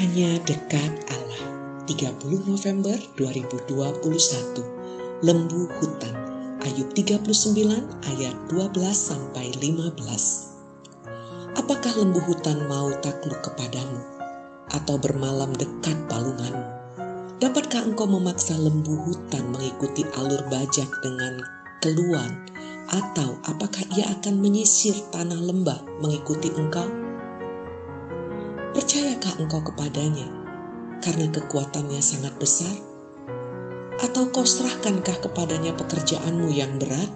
Hanya dekat Allah. 30 November 2021. Lembu hutan. Ayub 39 ayat 12 sampai 15. Apakah lembu hutan mau takluk kepadamu atau bermalam dekat palunganmu? Dapatkah engkau memaksa lembu hutan mengikuti alur bajak dengan keluhan atau apakah ia akan menyisir tanah lembah mengikuti engkau? Percayakah engkau kepadanya karena kekuatannya sangat besar? Atau kau serahkankah kepadanya pekerjaanmu yang berat?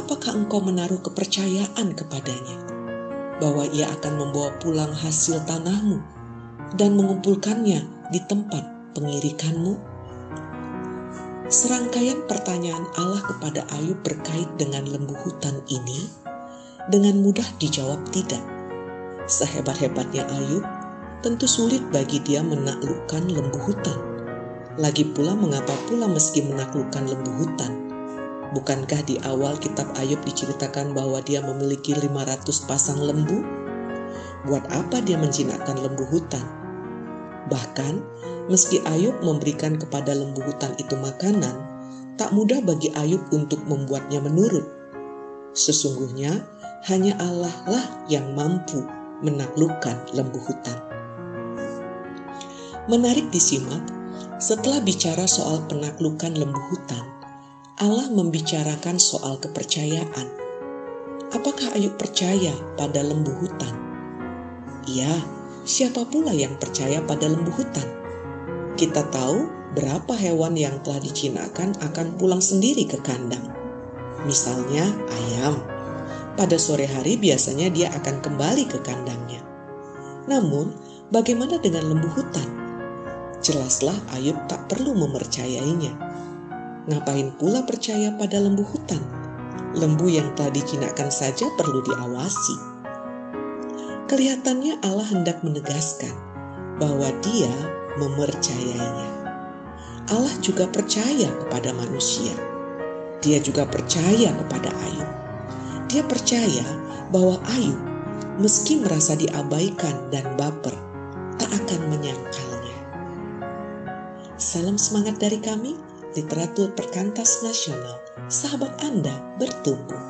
Apakah engkau menaruh kepercayaan kepadanya bahwa ia akan membawa pulang hasil tanahmu dan mengumpulkannya di tempat pengirikanmu? Serangkaian pertanyaan Allah kepada Ayub berkait dengan lembu hutan ini dengan mudah dijawab tidak Sehebat-hebatnya Ayub, tentu sulit bagi dia menaklukkan lembu hutan. Lagi pula mengapa pula meski menaklukkan lembu hutan? Bukankah di awal kitab Ayub diceritakan bahwa dia memiliki 500 pasang lembu? Buat apa dia menjinakkan lembu hutan? Bahkan, meski Ayub memberikan kepada lembu hutan itu makanan, tak mudah bagi Ayub untuk membuatnya menurut. Sesungguhnya, hanya Allah lah yang mampu menaklukkan lembu hutan. Menarik disimak, setelah bicara soal penaklukan lembu hutan, Allah membicarakan soal kepercayaan. Apakah Ayub percaya pada lembu hutan? Ya, siapa pula yang percaya pada lembu hutan? Kita tahu berapa hewan yang telah dijinakkan akan pulang sendiri ke kandang. Misalnya ayam, pada sore hari biasanya dia akan kembali ke kandangnya. Namun, bagaimana dengan lembu hutan? Jelaslah Ayub tak perlu mempercayainya. Ngapain pula percaya pada lembu hutan? Lembu yang telah dijinakkan saja perlu diawasi. Kelihatannya Allah hendak menegaskan bahwa dia mempercayainya. Allah juga percaya kepada manusia. Dia juga percaya kepada Ayub. Dia percaya bahwa Ayub, meski merasa diabaikan dan baper, tak akan menyangkalnya. Salam semangat dari kami, literatur perkantas nasional. Sahabat Anda bertumbuh.